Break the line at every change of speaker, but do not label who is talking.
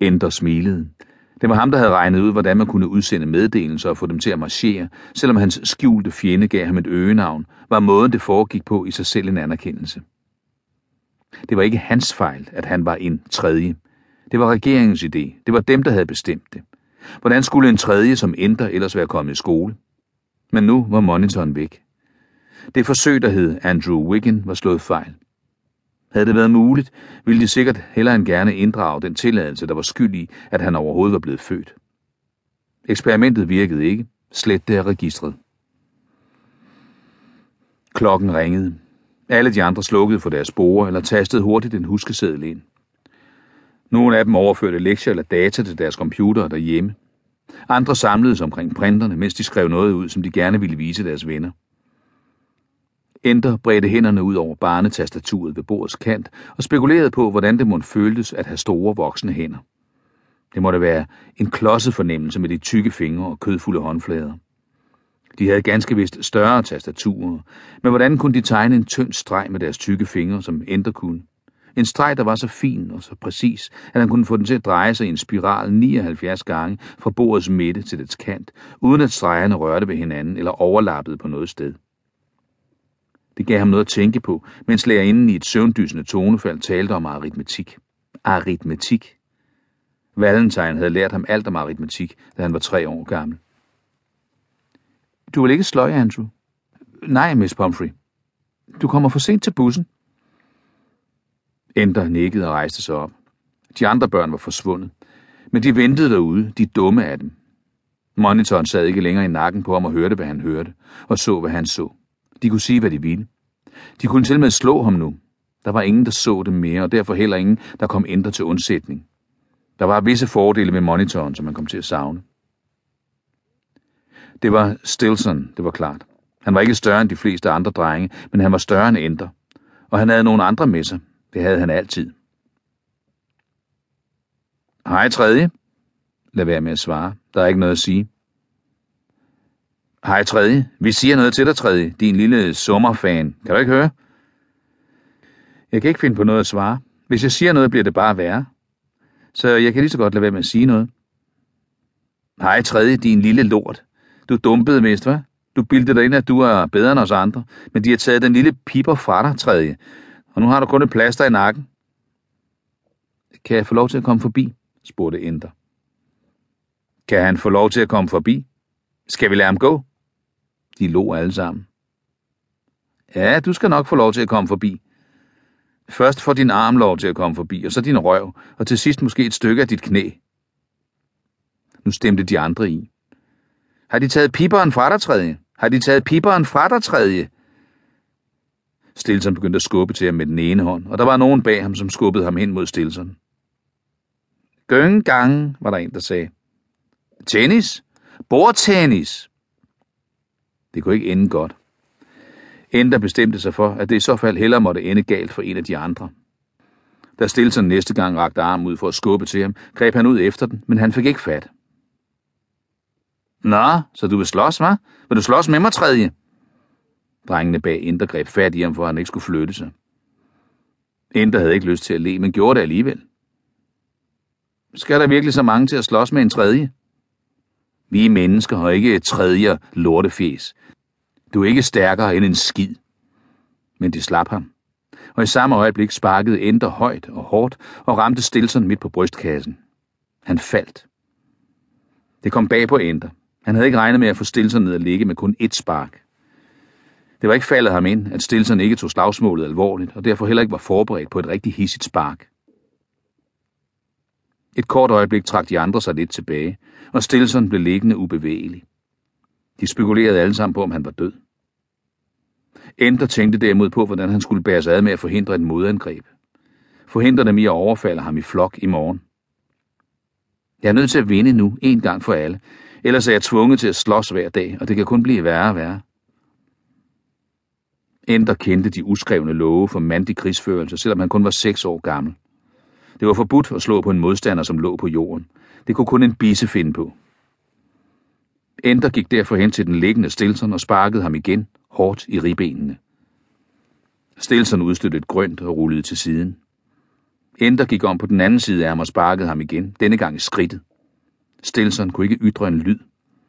Ender smilede. Det var ham, der havde regnet ud, hvordan man kunne udsende meddelelser og få dem til at marchere, selvom hans skjulte fjende gav ham et øgenavn, var måden det foregik på i sig selv en anerkendelse. Det var ikke hans fejl, at han var en tredje. Det var regeringens idé. Det var dem, der havde bestemt det. Hvordan skulle en tredje som ændre ellers være kommet i skole? Men nu var monitoren væk. Det forsøg, der hed Andrew Wiggin, var slået fejl. Havde det været muligt, ville de sikkert hellere end gerne inddrage den tilladelse, der var skyld i, at han overhovedet var blevet født. Eksperimentet virkede ikke. Slet det af registret. Klokken ringede. Alle de andre slukkede for deres spore eller tastede hurtigt en huskeseddel ind. Nogle af dem overførte lektier eller data til deres computere derhjemme. Andre samledes omkring printerne, mens de skrev noget ud, som de gerne ville vise deres venner. Enter bredte hænderne ud over barnetastaturet ved bordets kant og spekulerede på, hvordan det måtte føltes at have store voksne hænder. Det måtte være en klodset fornemmelse med de tykke fingre og kødfulde håndflader. De havde ganske vist større tastaturer, men hvordan kunne de tegne en tynd streg med deres tykke fingre, som Enter kunne? En streg, der var så fin og så præcis, at han kunne få den til at dreje sig i en spiral 79 gange fra bordets midte til dets kant, uden at stregerne rørte ved hinanden eller overlappede på noget sted. Det gav ham noget at tænke på, mens lærerinden i et søvndysende tonefald talte om aritmetik. Aritmetik. Valentine havde lært ham alt om aritmetik, da han var tre år gammel. Du vil ikke sløje, Andrew? Nej, Miss Pumphrey. Du kommer for sent til bussen. Ender nikkede og rejste sig op. De andre børn var forsvundet, men de ventede derude, de dumme af dem. Monitoren sad ikke længere i nakken på ham og hørte, hvad han hørte, og så, hvad han så. De kunne sige, hvad de ville. De kunne til med slå ham nu. Der var ingen, der så dem mere, og derfor heller ingen, der kom ændre til undsætning. Der var visse fordele med monitoren, som man kom til at savne. Det var Stilson, det var klart. Han var ikke større end de fleste andre drenge, men han var større end ændre. Og han havde nogle andre med sig. Det havde han altid. Hej, tredje. Lad være med at svare. Der er ikke noget at sige. Hej, tredje. Vi siger noget til dig, tredje. Din lille sommerfan. Kan du ikke høre? Jeg kan ikke finde på noget at svare. Hvis jeg siger noget, bliver det bare værre. Så jeg kan lige så godt lade være med at sige noget. Hej, tredje, din lille lort. Du dumpede mest, hva'? Du bildte dig ind, at du er bedre end os andre, men de har taget den lille piper fra dig, tredje. Og nu har du kun et plaster i nakken. Kan jeg få lov til at komme forbi? spurgte Ender. Kan han få lov til at komme forbi? Skal vi lade ham gå? De lå alle sammen. Ja, du skal nok få lov til at komme forbi. Først får din arm lov til at komme forbi, og så din røv, og til sidst måske et stykke af dit knæ. Nu stemte de andre i. Har de taget piberen fra dig, tredje? Har de taget piberen fra dig, tredje? Stilson begyndte at skubbe til ham med den ene hånd, og der var nogen bag ham, som skubbede ham hen mod Stilson. Gøng gang, var der en, der sagde. Tennis? Bordtennis? Det kunne ikke ende godt. Ender bestemte sig for, at det i så fald hellere måtte ende galt for en af de andre. Da Stilson næste gang rakte arm ud for at skubbe til ham, greb han ud efter den, men han fik ikke fat. Nå, så du vil slås, hva'? Vil du slås med mig, tredje? Drengene bag Ender greb fat i ham, for han ikke skulle flytte sig. Ender havde ikke lyst til at le, men gjorde det alligevel. Skal der virkelig så mange til at slås med en tredje? Vi mennesker har ikke et tredje lortefjes. Du er ikke stærkere end en skid. Men de slap ham. Og i samme øjeblik sparkede Ender højt og hårdt og ramte Stilson midt på brystkassen. Han faldt. Det kom bag på Ender. Han havde ikke regnet med at få Stilson ned at ligge med kun ét spark. Det var ikke faldet ham ind, at Stilson ikke tog slagsmålet alvorligt, og derfor heller ikke var forberedt på et rigtig hissigt spark. Et kort øjeblik trak de andre sig lidt tilbage, og Stilson blev liggende ubevægelig. De spekulerede alle sammen på, om han var død. Ender tænkte derimod på, hvordan han skulle bære sig ad med at forhindre et modangreb. Forhindre dem i at overfalde ham i flok i morgen. Jeg er nødt til at vinde nu, en gang for alle. Ellers er jeg tvunget til at slås hver dag, og det kan kun blive værre og værre. Ender kendte de uskrevne love for mandig krigsførelse, selvom han kun var seks år gammel. Det var forbudt at slå på en modstander, som lå på jorden. Det kunne kun en bisse finde på. Ender gik derfor hen til den liggende Stilson og sparkede ham igen, hårdt i ribbenene. Stilson udstødte et grønt og rullede til siden. Ender gik om på den anden side af ham og sparkede ham igen, denne gang i skridtet. Stilson kunne ikke ytre en lyd.